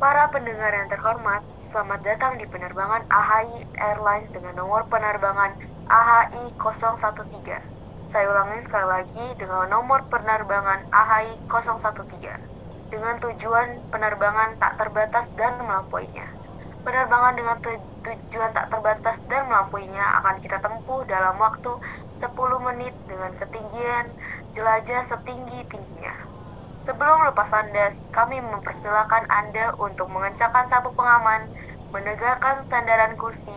Para pendengar yang terhormat, selamat datang di penerbangan AHI Airlines dengan nomor penerbangan AHI 013. Saya ulangi sekali lagi dengan nomor penerbangan AHI 013 dengan tujuan penerbangan tak terbatas dan melampauinya. Penerbangan dengan tu- tujuan tak terbatas dan melampauinya akan kita tempuh dalam waktu 10 menit dengan ketinggian jelajah setinggi-tingginya. Sebelum lepas landas, kami mempersilahkan Anda untuk mengencangkan sabuk pengaman, menegakkan sandaran kursi,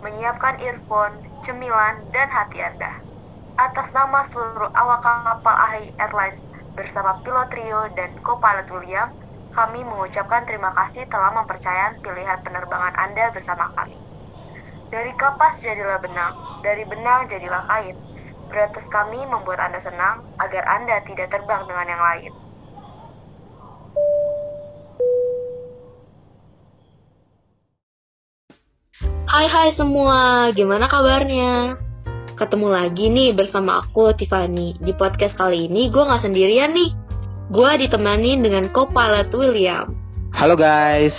menyiapkan earphone, cemilan, dan hati Anda. Atas nama seluruh awak kapal AHI Airlines bersama pilot Rio dan co-pilot William, kami mengucapkan terima kasih telah mempercayakan pilihan penerbangan Anda bersama kami. Dari kapas jadilah benang, dari benang jadilah kain. Beratus kami membuat Anda senang agar Anda tidak terbang dengan yang lain. Hai hai semua, gimana kabarnya? Ketemu lagi nih bersama aku Tiffany. Di podcast kali ini gue gak sendirian nih. Gue ditemani dengan co-pilot William. Halo guys,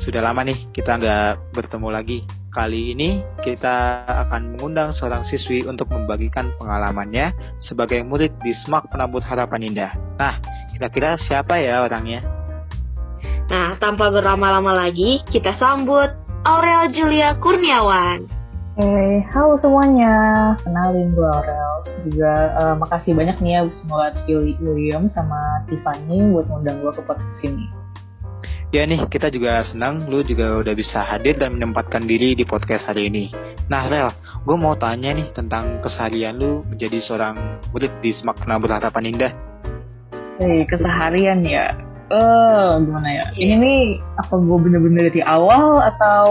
sudah lama nih kita nggak bertemu lagi. Kali ini kita akan mengundang seorang siswi untuk membagikan pengalamannya sebagai murid di SMAK Penabut Harapan Indah. Nah, kira-kira siapa ya orangnya? Nah, tanpa berlama-lama lagi, kita sambut Aurel Julia Kurniawan. Hey, halo semuanya. Kenalin gue Aurel. Juga eh, makasih banyak nih ya buat William sama Tiffany buat ngundang gue ke podcast ini. Ya nih, kita juga senang lu juga udah bisa hadir dan menempatkan diri di podcast hari ini. Nah, Rel, gue mau tanya nih tentang keseharian lu menjadi seorang murid di SMAK Penabut Harapan Indah. Hey, keseharian ya. Eh, gimana ya? Iya. Ini nih apa gue bener-bener dari awal atau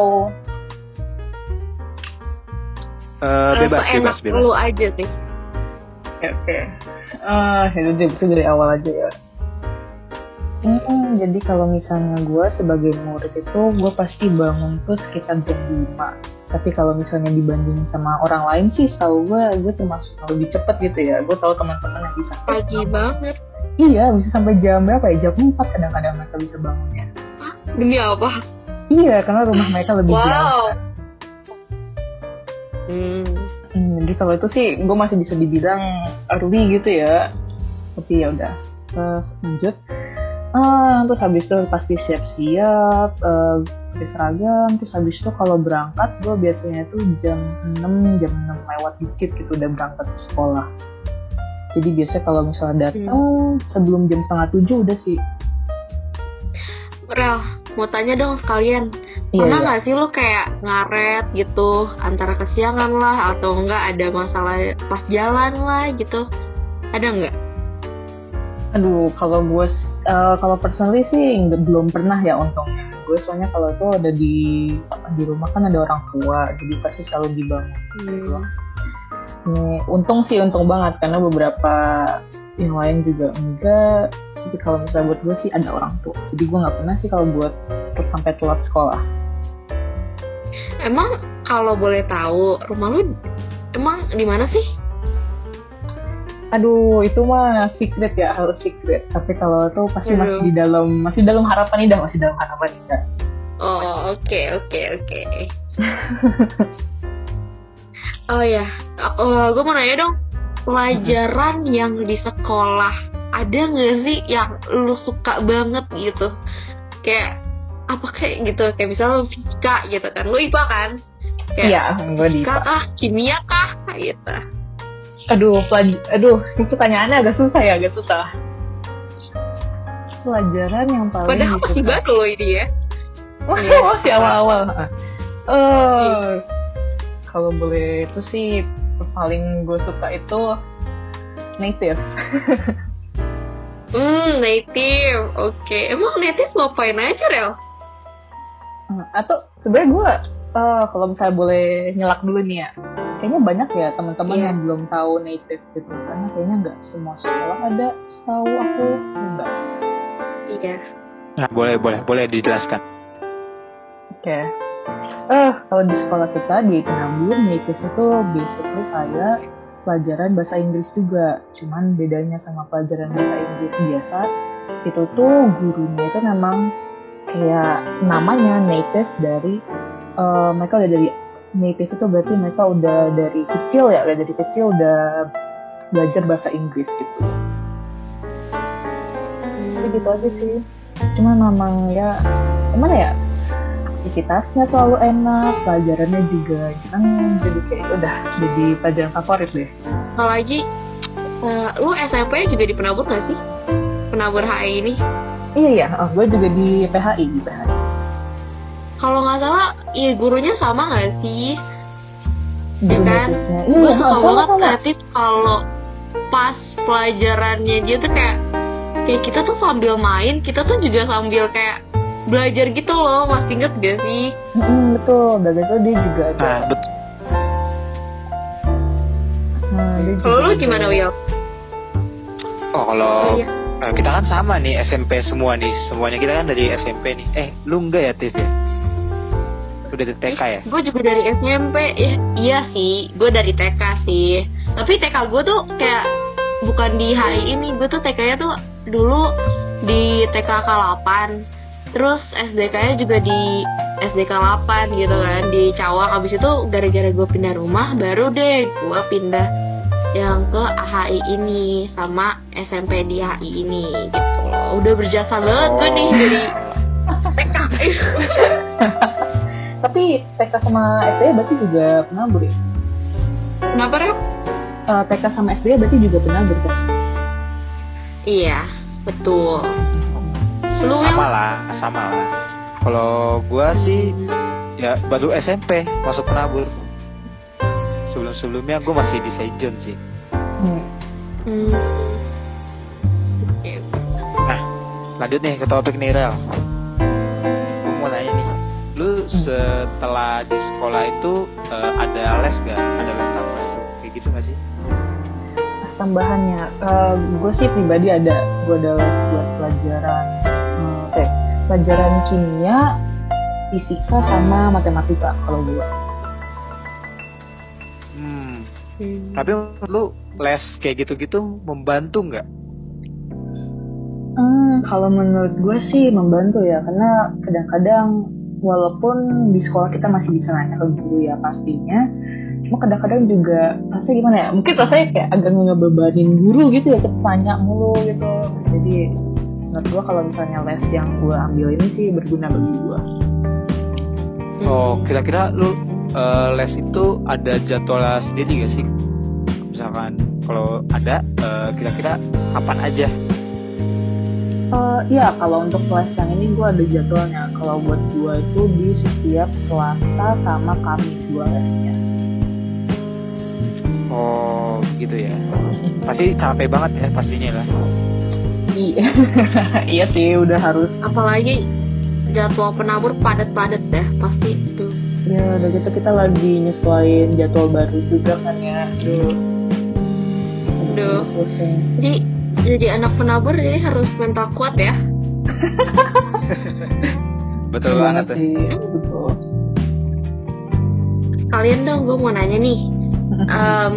Eh, bebas, Seenak bebas, bebas. lu aja sih. Oke, oke. Ah, ya udah bisa dari awal aja ya. Hmm, jadi kalau misalnya gue sebagai murid itu gue pasti bangun tuh sekitar jam 5 tapi kalau misalnya dibandingin sama orang lain sih setahu gue gue termasuk lebih cepet gitu ya gue tahu teman-teman yang bisa Pagi banget. Iya bisa sampai jam berapa ya jam 4 kadang-kadang mereka bisa bangunnya Demi apa? iya karena rumah mereka lebih jauh Wow. Hmm. Hmm, jadi kalau itu sih gue masih bisa dibilang early gitu ya. Tapi ya udah Eh, lanjut. Ah, terus habis itu pasti siap-siap, eh, pakai seragam. Terus habis itu kalau berangkat gue biasanya tuh jam 6, jam 6 lewat dikit gitu udah berangkat ke sekolah. Jadi biasanya kalau misalnya datang sebelum jam setengah tujuh udah sih. Rel, mau tanya dong sekalian. Iya, Pernah iya. nggak sih lu kayak ngaret gitu antara kesiangan lah atau enggak ada masalah pas jalan lah gitu? Ada nggak? Aduh, kalau gue eh, kalau personally sih belum pernah ya untungnya. Gue soalnya kalau itu ada di di rumah kan ada orang tua, jadi pasti selalu dibangun. gitu. Nih, untung sih untung banget karena beberapa yang lain juga enggak. Tapi kalau misalnya buat gue sih ada orang tua. Jadi gue nggak pernah sih kalau buat sampai telat sekolah. Emang kalau boleh tahu rumah lu emang di mana sih? Aduh, itu mah secret ya, harus secret. Tapi kalau itu pasti Aduh. masih di dalam masih dalam harapan indah, masih dalam harapan indah. Oh oke oke oke. oh ya, gue mau nanya dong pelajaran yang di sekolah ada nggak sih yang lu suka banget gitu? Kayak apa kayak gitu? Kayak misalnya fisika gitu kan, lu IPA kan? Kayak Iya, gue di fisika kah, kimia kah, gitu. Aduh, pelaj- aduh, itu pertanyaannya agak susah ya, agak susah. Pelajaran yang paling Padahal masih baru loh ini ya. Wah, Iya. masih awal-awal. Eh, kalau boleh itu sih paling gue suka itu native. Hmm, native. Oke, emang native ngapain aja, Rel? Hmm, Atau sebenarnya gue eh, kalau misalnya boleh nyelak dulu nih ya, kayaknya banyak ya teman-teman Iya. yang belum tahu native gitu, karena kayaknya nggak semua sekolah ada. Tahu aku enggak. Iya. Nah, boleh, boleh, boleh dijelaskan. Oke. Eh, kalau di sekolah kita di Penabur, native itu basically kayak pelajaran bahasa Inggris juga. Cuman bedanya sama pelajaran bahasa Inggris biasa, itu tuh gurunya itu memang kayak namanya native dari uh, mereka udah dari native itu berarti mereka udah dari kecil ya udah dari kecil udah belajar bahasa Inggris gitu jadi gitu aja sih cuma memang ya gimana ya aktivitasnya selalu enak pelajarannya juga kan jadi kayak udah jadi pelajaran favorit deh. Apalagi uh, lu SMP juga di penabur gak sih? Penabur HI ini? Iya iya. Oh, gue juga di PHI di PHI kalau nggak salah iya gurunya sama gak sih? Ya kan? iya, gue iya, suka sama, banget sama. kreatif kalau pas pelajarannya dia tuh kayak kayak kita tuh sambil main kita tuh juga sambil kayak belajar gitu loh masih inget gak sih Mm, betul dan itu dia juga ada Nah, betul. Nah, dia kalau lu gimana Will Oh, kalau Oh, iya. eh, kita kan sama nih SMP semua nih. Semuanya kita kan dari SMP nih. Eh, lu enggak ya, Tiff ya? Udah dari TK ya? gue juga dari SMP ya, iya sih gue dari TK sih tapi TK gue tuh kayak bukan di HI ini gue tuh TK nya tuh dulu di TKK 8 terus SDK nya juga di SDK 8 gitu kan di Cawang. Abis itu gara-gara gue pindah rumah baru deh gue pindah yang ke AHI ini sama SMP di HI ini gitu. Loh udah berjasa banget gue nih dari TK tapi TK sama SD berarti juga penabur ya? Kenapa Rep? Eh, TK sama SD berarti juga penabur kan Iya, betul. Lu Will? Sama lah, sama lah. Kalau gua sih ya baru SMP masuk penabur. Sebelum-sebelumnya gua masih di Saint John sih. hmm. Hmm. Lanjut nih ke topik nih, Rel. Gua mau nanya nih. Lu setelah di sekolah itu eh, ada les gak? Ada les tambahan kayak gitu gak sih? Tambahannya gue sih pribadi ada gue ada les buat pelajaran pelajaran kimia fisika sama matematika kalau gue Hmm. Hmm. Tapi menurut lu les kayak gitu-gitu membantu nggak? Hmm, kalau menurut gue sih membantu ya, karena kadang-kadang walaupun di sekolah kita masih bisa nanya ke guru ya pastinya, cuma kadang-kadang juga rasanya gimana ya, mungkin rasanya kayak agak ngebebanin guru gitu ya, kita tanya mulu gitu. Jadi menurut gue kalau misalnya les yang gue ambil ini sih berguna bagi gue. Oh, kira-kira lu eh, les itu ada jadwal sendiri gak sih? Misalkan kalau ada, eh, kira-kira kapan aja? Eh, Iya, kalau untuk les yang ini gue ada jadwalnya. Kalau buat gue itu di setiap Selasa sama Kamis gue lesnya. Oh, gitu ya. Pasti capek banget ya pastinya lah. Iya, iya sih udah harus. Apalagi jadwal penabur padat-padat deh pasti itu. Ya udah gitu kita lagi nyesuaiin jadwal baru juga kan ya. Aduh. Aduh. Jadi jadi anak penabur jadi harus mental kuat ya. Betul banget tuh. sih. Betul. Kalian dong gue mau nanya nih. Em,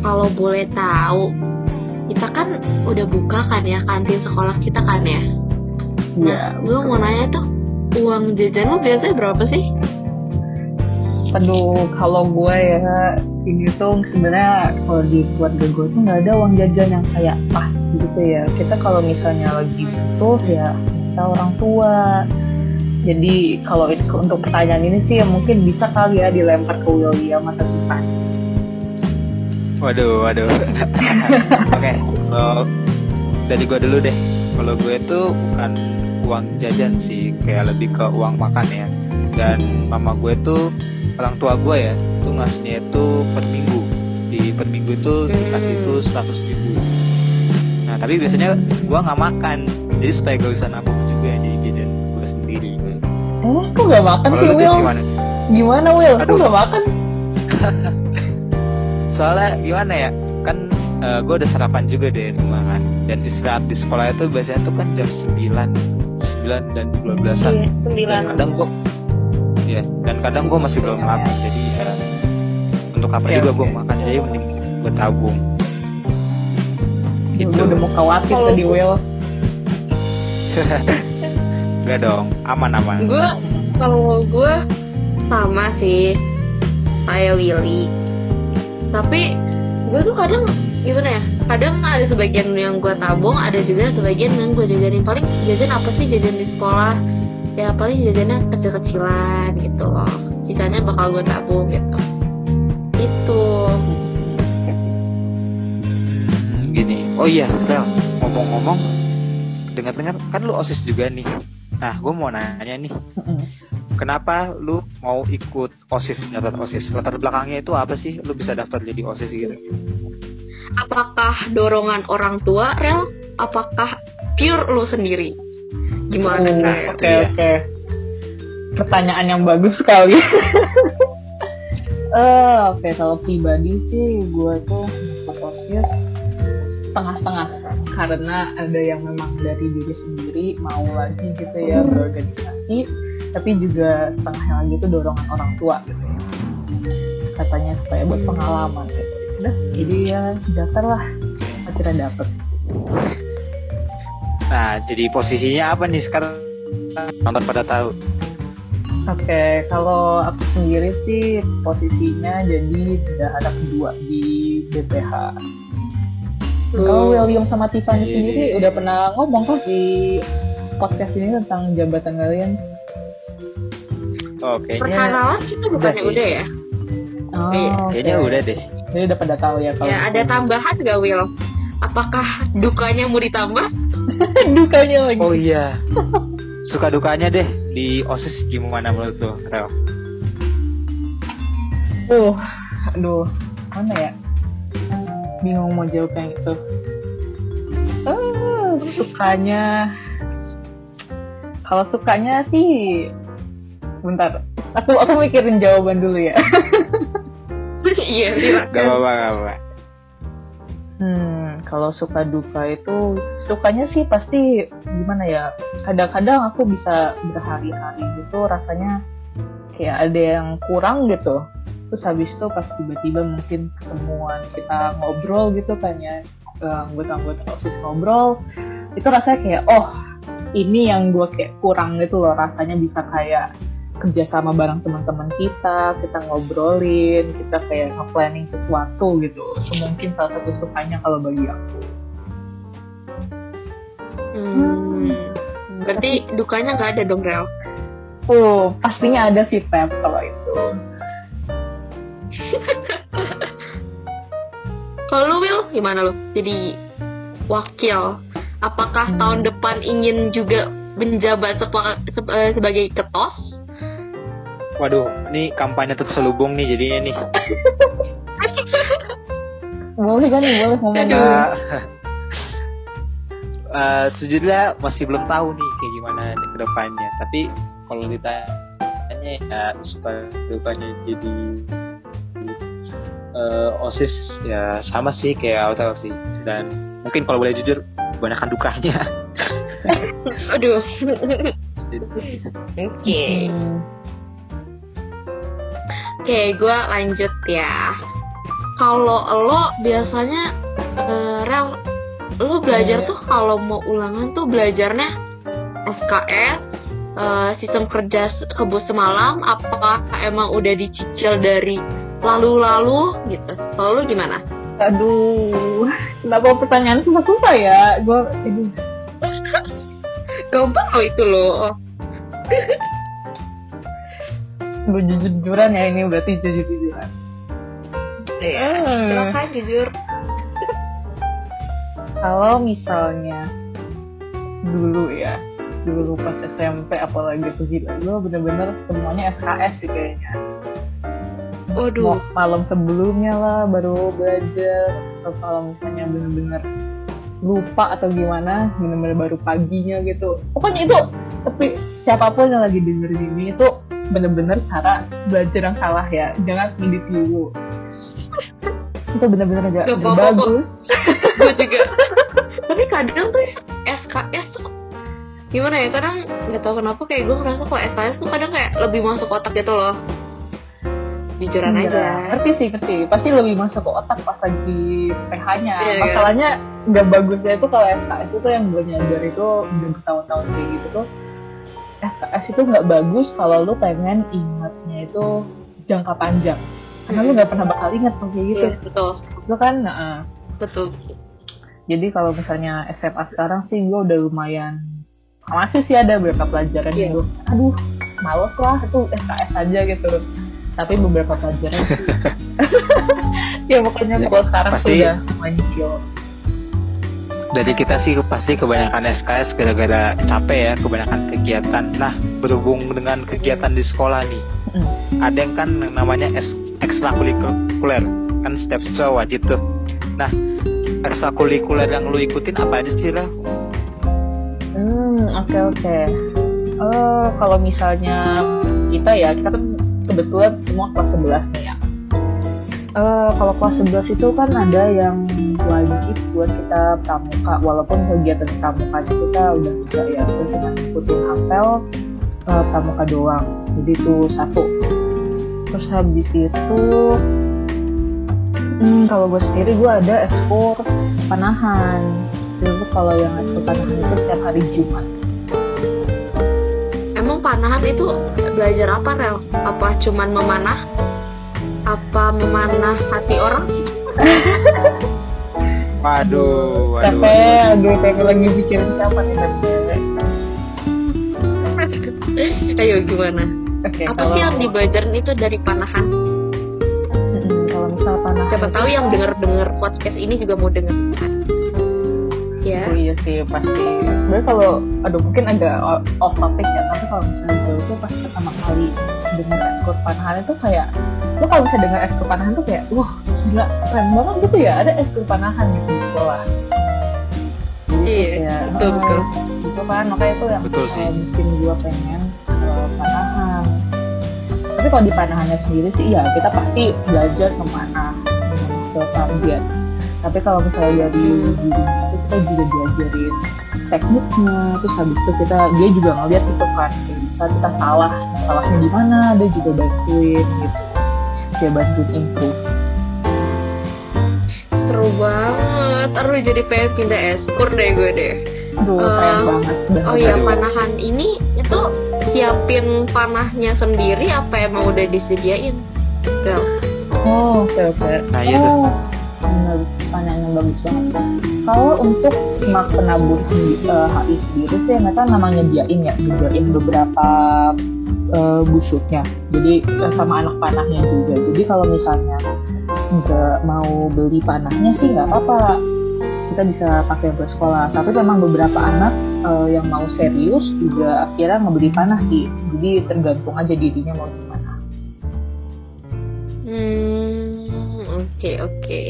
kalau boleh tahu kita kan udah buka kan ya kantin sekolah kita kan ya. Iya. Gue mau nanya tuh uang jajan lo biasanya berapa sih? Aduh, kalau gue ya ini tuh sebenarnya kalau di keluarga gue tuh nggak ada uang jajan yang kayak pas gitu ya. Kita kalau misalnya lagi butuh ya kita orang tua. Jadi kalau untuk pertanyaan ini sih ya mungkin bisa kali ya dilempar ke William atau Tiffany. Waduh, waduh. Oke, kalau dari gue dulu deh. Kalau gue itu bukan uang jajan sih, kayak lebih ke uang makan ya. Dan mama gue tuh orang tua gue ya, tuh ngasihnya itu per minggu. Di per minggu itu dikasih itu 100 ribu. Nah, tapi biasanya gue nggak makan, jadi supaya gak usah nabung juga di jajan gue sendiri. Eh, kok gak makan sih Will? gimana? Gimana Will? Kok Aduh. gak makan? soalnya gimana ya kan gue udah sarapan juga deh rumah kan. Dan istirahat di sekolah itu biasanya tuh kan jam 9 9 dan 12an Iya, dan kadang gue ya dan kadang gue masih belum makan jadi ya untuk apa Oke, juga gue makan jadi mending gue tabung. Gitu. Gue udah mau khawatir Kalau tadi Will. Enggak dong, aman-aman. gue kalau gue sama sih kayak Willy tapi gue tuh kadang gimana ya kadang ada sebagian yang gue tabung ada juga sebagian yang gue jajanin. Paling jajan apa sih? Jajan di sekolah. Ya paling jajannya kecil-kecilan gitu loh. Sisanya bakal gue tabung gitu. Itu. Gini. Oh iya, Sel, ngomong-ngomong, dengar-dengar kan lu OSIS juga nih. Nah, gue mau nanya nih. Kenapa lu mau ikut OSIS, daftar OSIS? Latar belakangnya itu apa sih? Lu bisa daftar jadi OSIS gitu? apakah dorongan orang tua rel apakah pure lu sendiri gimana Oh, Rel? Oke Iya. oke. Pertanyaan yang bagus sekali. Eh, oke kalau pribadi sih gue tuh masuk osis setengah-setengah karena ada yang memang dari diri sendiri mau lagi gitu ya berorganisasi tapi juga setengahnya lagi itu dorongan orang tua gitu ya katanya supaya buat pengalaman gitu udah jadi ya daftar lah akhirnya dapet Nah, jadi posisinya apa nih sekarang? Nonton pada tahu. Oke, kalau aku sendiri sih posisinya jadi tidak ada kedua di BPH. Kalau William sama Tiffany Iya, sendiri iya. udah pernah ngomong kan di podcast ini tentang jabatan kalian? Oh, kayaknya, perkenalan kita bukannya Udah udah, ya Oh, Iya, kayaknya oke. udah deh. Jadi udah pada tahu ya kalau ya ada tambahan gak Will apakah dukanya mau ditambah dukanya lagi. Oh iya. Suka dukanya deh di OSIS gimana menurut lu, Rel? Uh, aduh, mana ya? Bingung mau jawab yang itu. Ah, sukanya. Kalau sukanya sih, bentar. Aku aku mikirin jawaban dulu ya. iya Gak silakan apa-apa, gak apa-apa. Hmm, kalau suka duka itu sukanya sih pasti gimana ya? Kadang-kadang aku bisa berhari-hari gitu rasanya kayak ada yang kurang gitu. Terus habis itu pas tiba-tiba mungkin ketemuan kita ngobrol gitu kan ya eh, anggota-anggota OSIS ngobrol itu rasanya kayak oh ini yang gue kayak kurang gitu loh rasanya bisa kayak kerja sama bareng teman-teman kita, kita ngobrolin, kita kayak nge-planning sesuatu gitu. Itu mungkin salah satu sukanya kalau bagi aku. hmm. berarti dukanya nggak ada dong Rel Oh, pastinya ada sih Pep kalau itu. kalau lu Will gimana lu jadi wakil apakah Hmm. tahun depan ingin juga menjabat sepa- se- eh, sebagai ketos Waduh, ini kampanye terselubung nih jadinya nih. Boleh kan nih, boleh ngomong. Aduh. Uh, uh, sejujurnya masih belum tahu nih kayak gimana nih ke depannya. Tapi kalau ditanya ya suka dukanya jadi uh, OSIS ya sama sih kayak Autel sih. Dan mungkin kalau boleh jujur kebanyakan dukanya. aduh oke Hmm, Oke, gue lanjut ya. Kalau lo biasanya eh, Rel, lo belajar Iya. tuh kalau mau ulangan tuh belajarnya SKS, eh, sistem kerja kebut semalam, apa emang udah dicicil dari lalu-lalu gitu? Kalau lo gimana? Aduh, kenapa pertanyaan susah-susah ya? Gue ini Gampang lo itu lo. Gue jujur-jujuran ya ini berarti jujur-jujuran. Ya, Hmm. silakan jujur. Kalau misalnya dulu ya, dulu pas SMP apalagi tuh gila, gue bener-bener semuanya SKS sih kayaknya. Waduh, Mau malam sebelumnya lah baru belajar, atau kalau misalnya bener-bener lupa atau gimana, bener-bener baru paginya gitu. Pokoknya itu, tapi siapa pun yang lagi dengerin ini itu bener-bener cara belajar yang salah ya, jangan ngedit dulu. itu bener-bener agak Gak kok. bagus. gue juga. Tapi kadang tuh SKS tuh gimana ya kadang nggak tahu kenapa kayak gue ngerasa kalau SKS tuh kadang kayak lebih masuk otak gitu loh jujuran Iya, aja Ngerti sih, ngerti. Pasti lebih masuk ke otak pas lagi PH-nya. Iya, iya. Masalahnya nggak bagusnya itu kalau SKS itu yang gue nyadar itu udah bertahun-tahun kayak gitu tuh SKS itu nggak bagus kalau lu pengen ingatnya itu jangka panjang. Karena lu nggak pernah bakal ingat kayak gitu. Iya, betul. lu kan nah, Betul. jadi kalau misalnya SMA sekarang sih gue udah lumayan masih sih ada beberapa pelajaran Iya. yang gue aduh males lah itu SKS aja gitu. Tapi beberapa pelajaran sih. Ya pokoknya Ya, kalau sekarang pasti- sudah chill Dari kita sih pasti kebanyakan SKS gara-gara capek ya, kebanyakan kegiatan. Nah, berhubung dengan kegiatan di sekolah nih, Mm. ada yang kan yang namanya ekstrakurikuler, kan setiap siswa wajib tuh. Nah, ekstrakurikuler yang lu ikutin apa aja sih lah? Hmm, oke oke. Eh, kalau misalnya kita ya, kita kan kebetulan semua kelas 11 nih ya. Eh, kalau kelas 11 itu kan ada yang wajib buat kita pramuka, walaupun kegiatan pramukanya kita udah enggak ya, kita cuma ikutin apel eh, pramuka doang. Jadi itu satu. Terus habis itu, hmm, kalau gue sendiri gue ada ekskul panahan. Itu kalau yang ekskul panahan itu setiap hari Jumat. Emang panahan itu belajar apa, Rel? Apa cuman memanah? Apa memanah hati orang? Waduh, waduh. Capek, aduh kayak lagi pikirin siapa nih tapi Ayo gimana? Oke, Apa kalau sih yang dibelajarin itu dari panahan? Mm-mm, kalau misal panahan Siapa tahu yang denger-denger podcast ini juga mau denger. Ya. Oh iya sih pasti. Sebenarnya kalau aduh mungkin agak off topic ya, tapi kalau misalnya gue itu pas pertama kali dengar ekskul panahan itu kayak lo kalau bisa dengar ekskul panahan tuh kayak wah gila keren banget gitu ya ada ekskul panahan gitu di sekolah. Iya, kayak, betul, eh, betul. Gitu kan makanya itu yang Betul sih. eh, bikin gue pengen eh, panahan. Tapi kalau di panahannya sendiri sih ya kita pasti belajar ke mana ke target. Tapi kalau misalnya dari gurunya itu kita juga diajarin tekniknya, terus habis itu kita dia juga ngeliat itu kan, kayak misalnya kita salah, salahnya di mana, dia juga bantuin gitu, dia bantuin improve. Seru banget. Aduh jadi pengen pindah eskur deh gue deh. Eh, keren banget. Oh iya panahan ini itu siapin panahnya sendiri apa emang udah disediain? Oh, oke oke. Nah, iya tuh. Bener, pertanyaan yang bagus banget. Kalau untuk semak penabur sendi- eh, HI sendiri sih mereka namanya nyediain ya, nyediain beberapa eh, busuknya. Jadi eh, sama anak panahnya juga. Jadi kalau misalnya nggak mau beli panahnya sih nggak apa-apa. Kita bisa pakai untuk sekolah. Tapi memang beberapa anak eh, yang mau serius juga akhirnya ngebeli panah sih. Jadi tergantung aja dirinya mau gimana. Hmm, oke oke.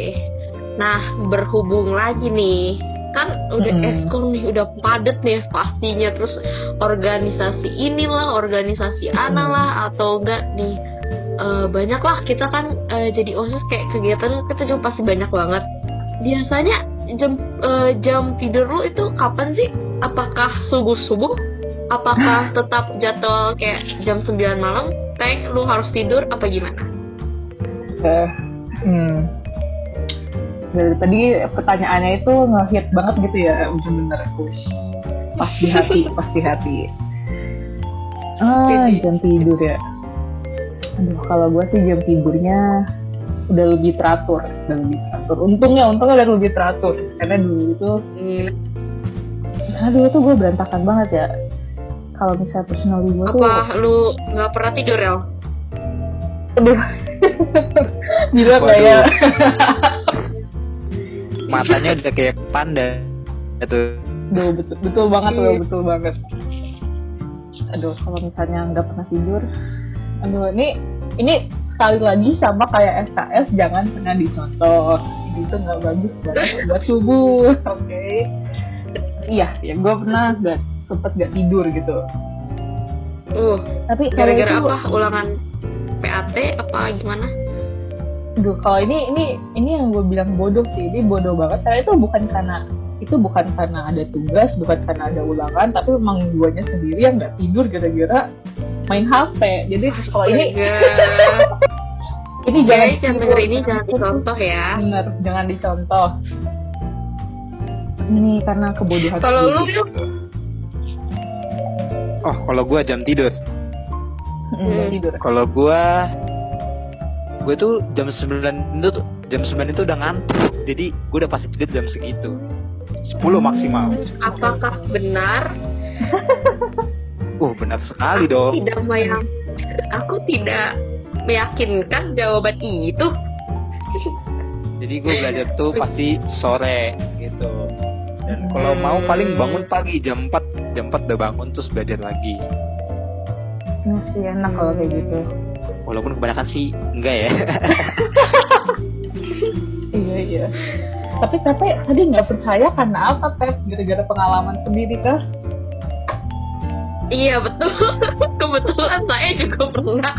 Nah, berhubung lagi nih, kan udah Mm-mm. eskul nih, udah padet nih pastinya. Terus organisasi inilah, organisasi analah, atau enggak nih eh, banyak lah kita kan eh, jadi osis kayak kegiatan kita juga pasti banyak banget. Biasanya jam eh, jam tidur lu itu kapan sih? Apakah subuh subuh? Apakah tetap jadwal kayak jam 9 malam? Kayak lu harus tidur apa gimana? Eh, hmm. Dari tadi pertanyaannya itu nge-hit banget gitu ya, bener-bener pas di hati, pas di hati. Ah, jam tidur ya. Aduh, kalau gue sih jam tidurnya udah lebih teratur, udah lebih teratur. Untungnya, untungnya udah lebih teratur. Karena dulu itu, Hmm, karena dulu tuh gue berantakan banget ya. Kalau misalnya personally gue tuh, apa lu nggak pernah tidur El? Aduh, gila kayak Matanya udah kayak panda. Itu Duh, betul, betul banget Iya. loh, betul banget. Aduh, kalau misalnya nggak pernah tidur, aduh, ini ini sekali lagi sama kayak SKS, jangan pernah dicontoh. Itu nggak bagus buat, buat tubuh, oke? Iya, ya gue pernah nggak sempet nggak tidur gitu. Uh, Tapi gara-gara apa? Ulangan PAT apa gimana? Aduh, kalau ini ini ini yang gue bilang bodoh sih, ini bodoh banget. Karena itu bukan karena itu bukan karena ada tugas, bukan karena ada ulangan, tapi memang guanya sendiri yang nggak tidur gara-gara main HP. Jadi kalau ini ini jangan Guys yang denger ini jangan dicontoh ya. bener, jangan dicontoh. Ini karena kebodohan. Kalau lu Oh, kalau gue jam tidur. Jam Hmm. tidur. Kalau gue gue tuh jam 9 itu tuh- jam 9 itu udah ngantuk. Jadi gue udah pasti tidur jam segitu. 10 maksimal. Apakah benar? Uh, benar sekali dong. Tidak mayang. Aku tidak meyakinkan jawaban itu. Jadi gue belajar tuh pasti sore gitu. Dan kalau mau paling bangun pagi jam 4 jam 4 udah bangun terus belajar lagi. Masih enak kalau kayak gitu. Walaupun kebanyakan sih enggak ya. Iya iya. Tapi Pepe tadi nggak percaya karena apa Pep? Gara-gara pengalaman sendiri kah? Iya betul. Kebetulan saya juga pernah.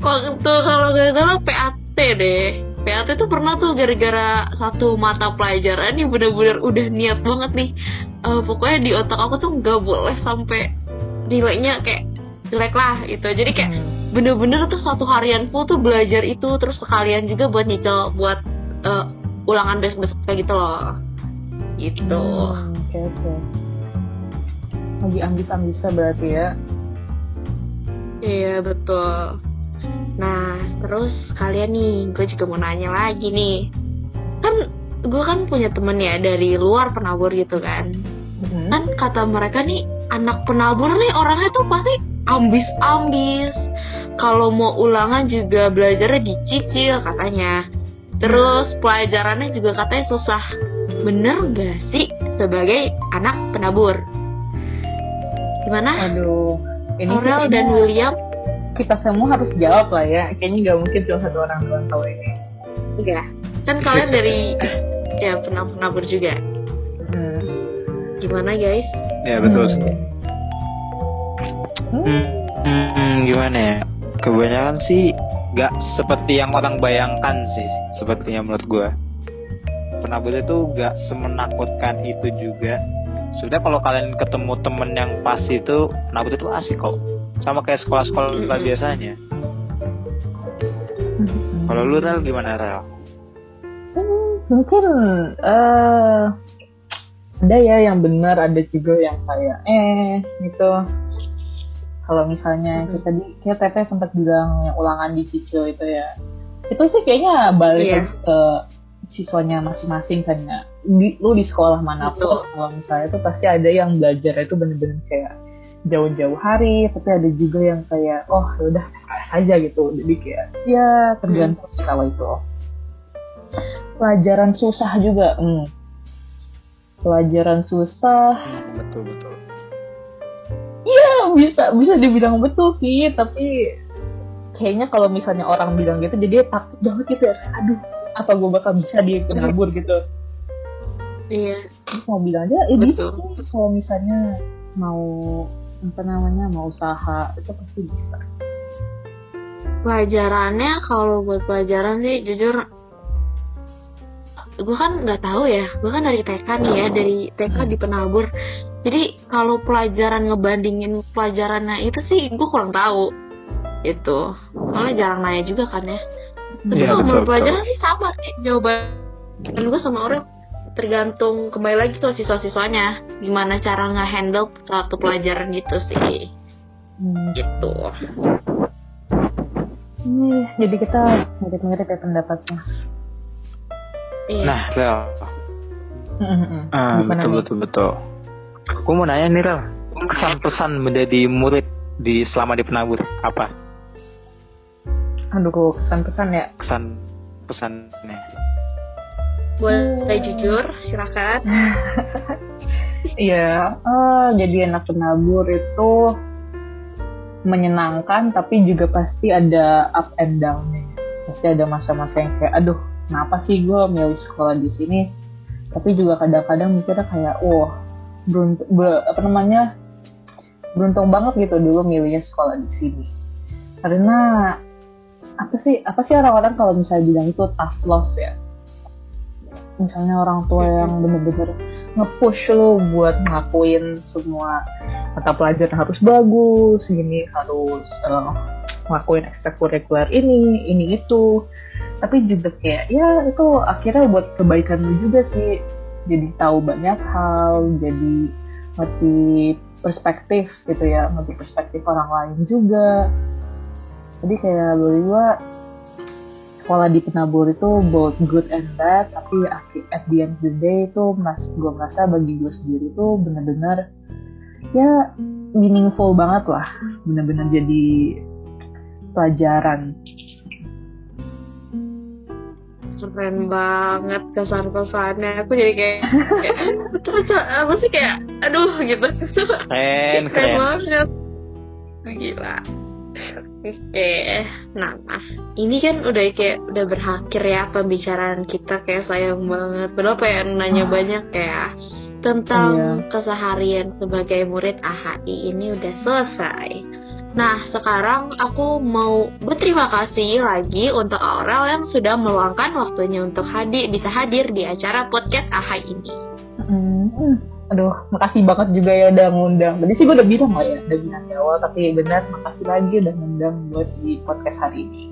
Waktu kalau nggak salah PAT deh. PAT tuh pernah tuh gara-gara satu mata pelajaran yang bener-bener udah niat banget nih. Eh, pokoknya di otak aku tuh nggak boleh sampai nilainya kayak jelek lah itu. Jadi kayak Hmm. bener-bener tuh satu harian full tuh belajar itu terus sekalian juga buat nyicil buat eh, ulangan besok-besok kayak gitu loh. Gitu. Hmm, Oke oke. Lagi ambis-ambisnya berarti ya. Iya betul. Nah terus kalian nih, gue juga mau nanya lagi nih. Kan gue kan punya temen ya dari luar penabur gitu kan. Hmm. Kan kata mereka nih anak penabur nih orangnya tuh pasti ambis-ambis. Kalau mau ulangan juga belajarnya dicicil katanya. Terus pelajarannya juga katanya susah. Bener gak sih sebagai anak penabur? Gimana? Aduh. Ini Aurel dan William kita semua harus jawab lah ya. Kayaknya nggak mungkin cuma satu orang doang tahu ini. Iya. Kan kalian dari ya pernah penabur juga. Hmm. Gimana guys? ya betul. Hmm. Hmm, hmm, gimana ya? Kebanyakan sih gak seperti yang orang bayangkan sih, sepertinya menurut gue. Penabur itu gak semenakutkan itu juga. Sudah kalau kalian ketemu temen yang pas itu, penabur itu asik kok. Sama kayak sekolah-sekolah Mm-mm. biasanya. Hmm. Kalau lu Rel gimana Rel? mungkin eh ada ya yang benar ada juga yang kayak eh gitu. Kalau misalnya Mhm. kita di kayak Teteh sempat bilang yang ulangan dicicil itu ya. Itu sih kayaknya balik lagi ke siswanya masing-masing kan ya. Di, lu di sekolah mana pun Betul. kalau misalnya itu pasti ada yang belajar itu bener-bener kayak jauh-jauh hari tapi ada juga yang kayak oh ya udah aja gitu. Jadi kayak ya tergantung sih kalau itu. Pelajaran susah juga hmm. Pelajaran susah Hmm, betul betul. ya bisa bisa dibilang betul sih tapi kayaknya kalau misalnya orang bilang gitu jadi takut banget gitu ya aduh apa gue bakal bisa di penabur gitu Iya. terus mau bilang aja eh Betul. kalau misalnya mau apa namanya mau usaha itu pasti bisa Pelajarannya kalau buat pelajaran sih jujur gue kan nggak tahu ya gue kan dari TK nih ya dari TK di penabur jadi kalau pelajaran ngebandingin pelajarannya itu sih gue kurang tahu itu soalnya jarang nanya juga kan ya. Tapi Iya, kalau pelajaran sih sama sih jawaban gue sama orang. Tergantung kembali lagi tuh siswa-siswanya gimana cara nge-handle satu pelajaran gitu sih. Hmm. gitu. Nih, jadi kita mirip-mirip ya pendapatnya iya Nah Rel, Mm-mm. ah, Gimana betul betul betul. Gue mau nanya nih Rel, kesan-pesan menjadi murid di selama di penabur apa? aduh kesan-pesan ya Kesan pesannya? boleh jujur silakan Iya, eh, jadi anak penabur itu menyenangkan tapi juga pasti ada up and down-nya. Pasti ada masa-masa yang kayak aduh, kenapa sih gue milih sekolah di sini? Tapi juga kadang-kadang mikirnya kayak wah, beruntung be- apa namanya? beruntung banget gitu dulu milihnya sekolah di sini. Karena apa sih apa sih orang-orang kalau misalnya bilang itu tough love ya? Misalnya orang tua yang bener-bener nge-push lo buat ngelakuin semua mata pelajaran harus bagus, gini harus eh, ngelakuin ekstrakurikuler ini, ini itu. Tapi juga kayak ya itu akhirnya buat kebaikan lo juga sih. Jadi tahu banyak hal, jadi ngerti perspektif gitu ya ngerti perspektif orang lain juga. Jadi kayak bagi gue sekolah di penabur itu both good and bad tapi at the end of the day itu mas gue merasa bagi gue sendiri itu benar-benar ya meaningful banget lah. Benar-benar jadi pelajaran keren banget kesan-kesannya aku jadi kayak, kayak apa sih kayak aduh gitu. Keren keren, keren. banget. Gila. Oke nah ini kan udah kayak udah berakhir ya pembicaraan kita kayak sayang banget. Padahal pengen nanya Ah. banyak kayak tentang Iya. keseharian sebagai murid AHI ini udah selesai Nah, sekarang aku mau berterima kasih lagi untuk Aurel yang sudah meluangkan waktunya untuk hadir bisa hadir di acara podcast AHI ini. Hmm, aduh, makasih banget juga ya udah ngundang. Tadi sih gue udah bilang lah ya, udah bilang di awal, tapi benar makasih lagi udah ngundang buat di podcast hari ini.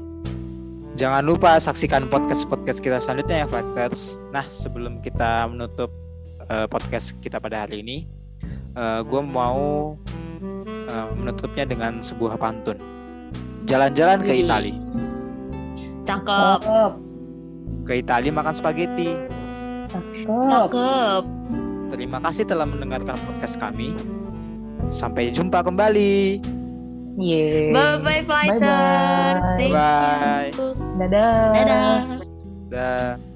Jangan lupa saksikan podcast-podcast kita selanjutnya ya, Fighters. Nah, sebelum kita menutup eh, podcast kita pada hari ini, gue mau eh, menutupnya dengan sebuah pantun. Jalan-jalan ke. Itali. Cakep, Cakep, Ke Itali makan spaghetti. cakep. cakep. Terima kasih telah mendengarkan podcast kami. Sampai jumpa kembali. Yeay. Bye bye fighters. Bye-bye. Thank Bye. you. Dadah. Dadah. Dah.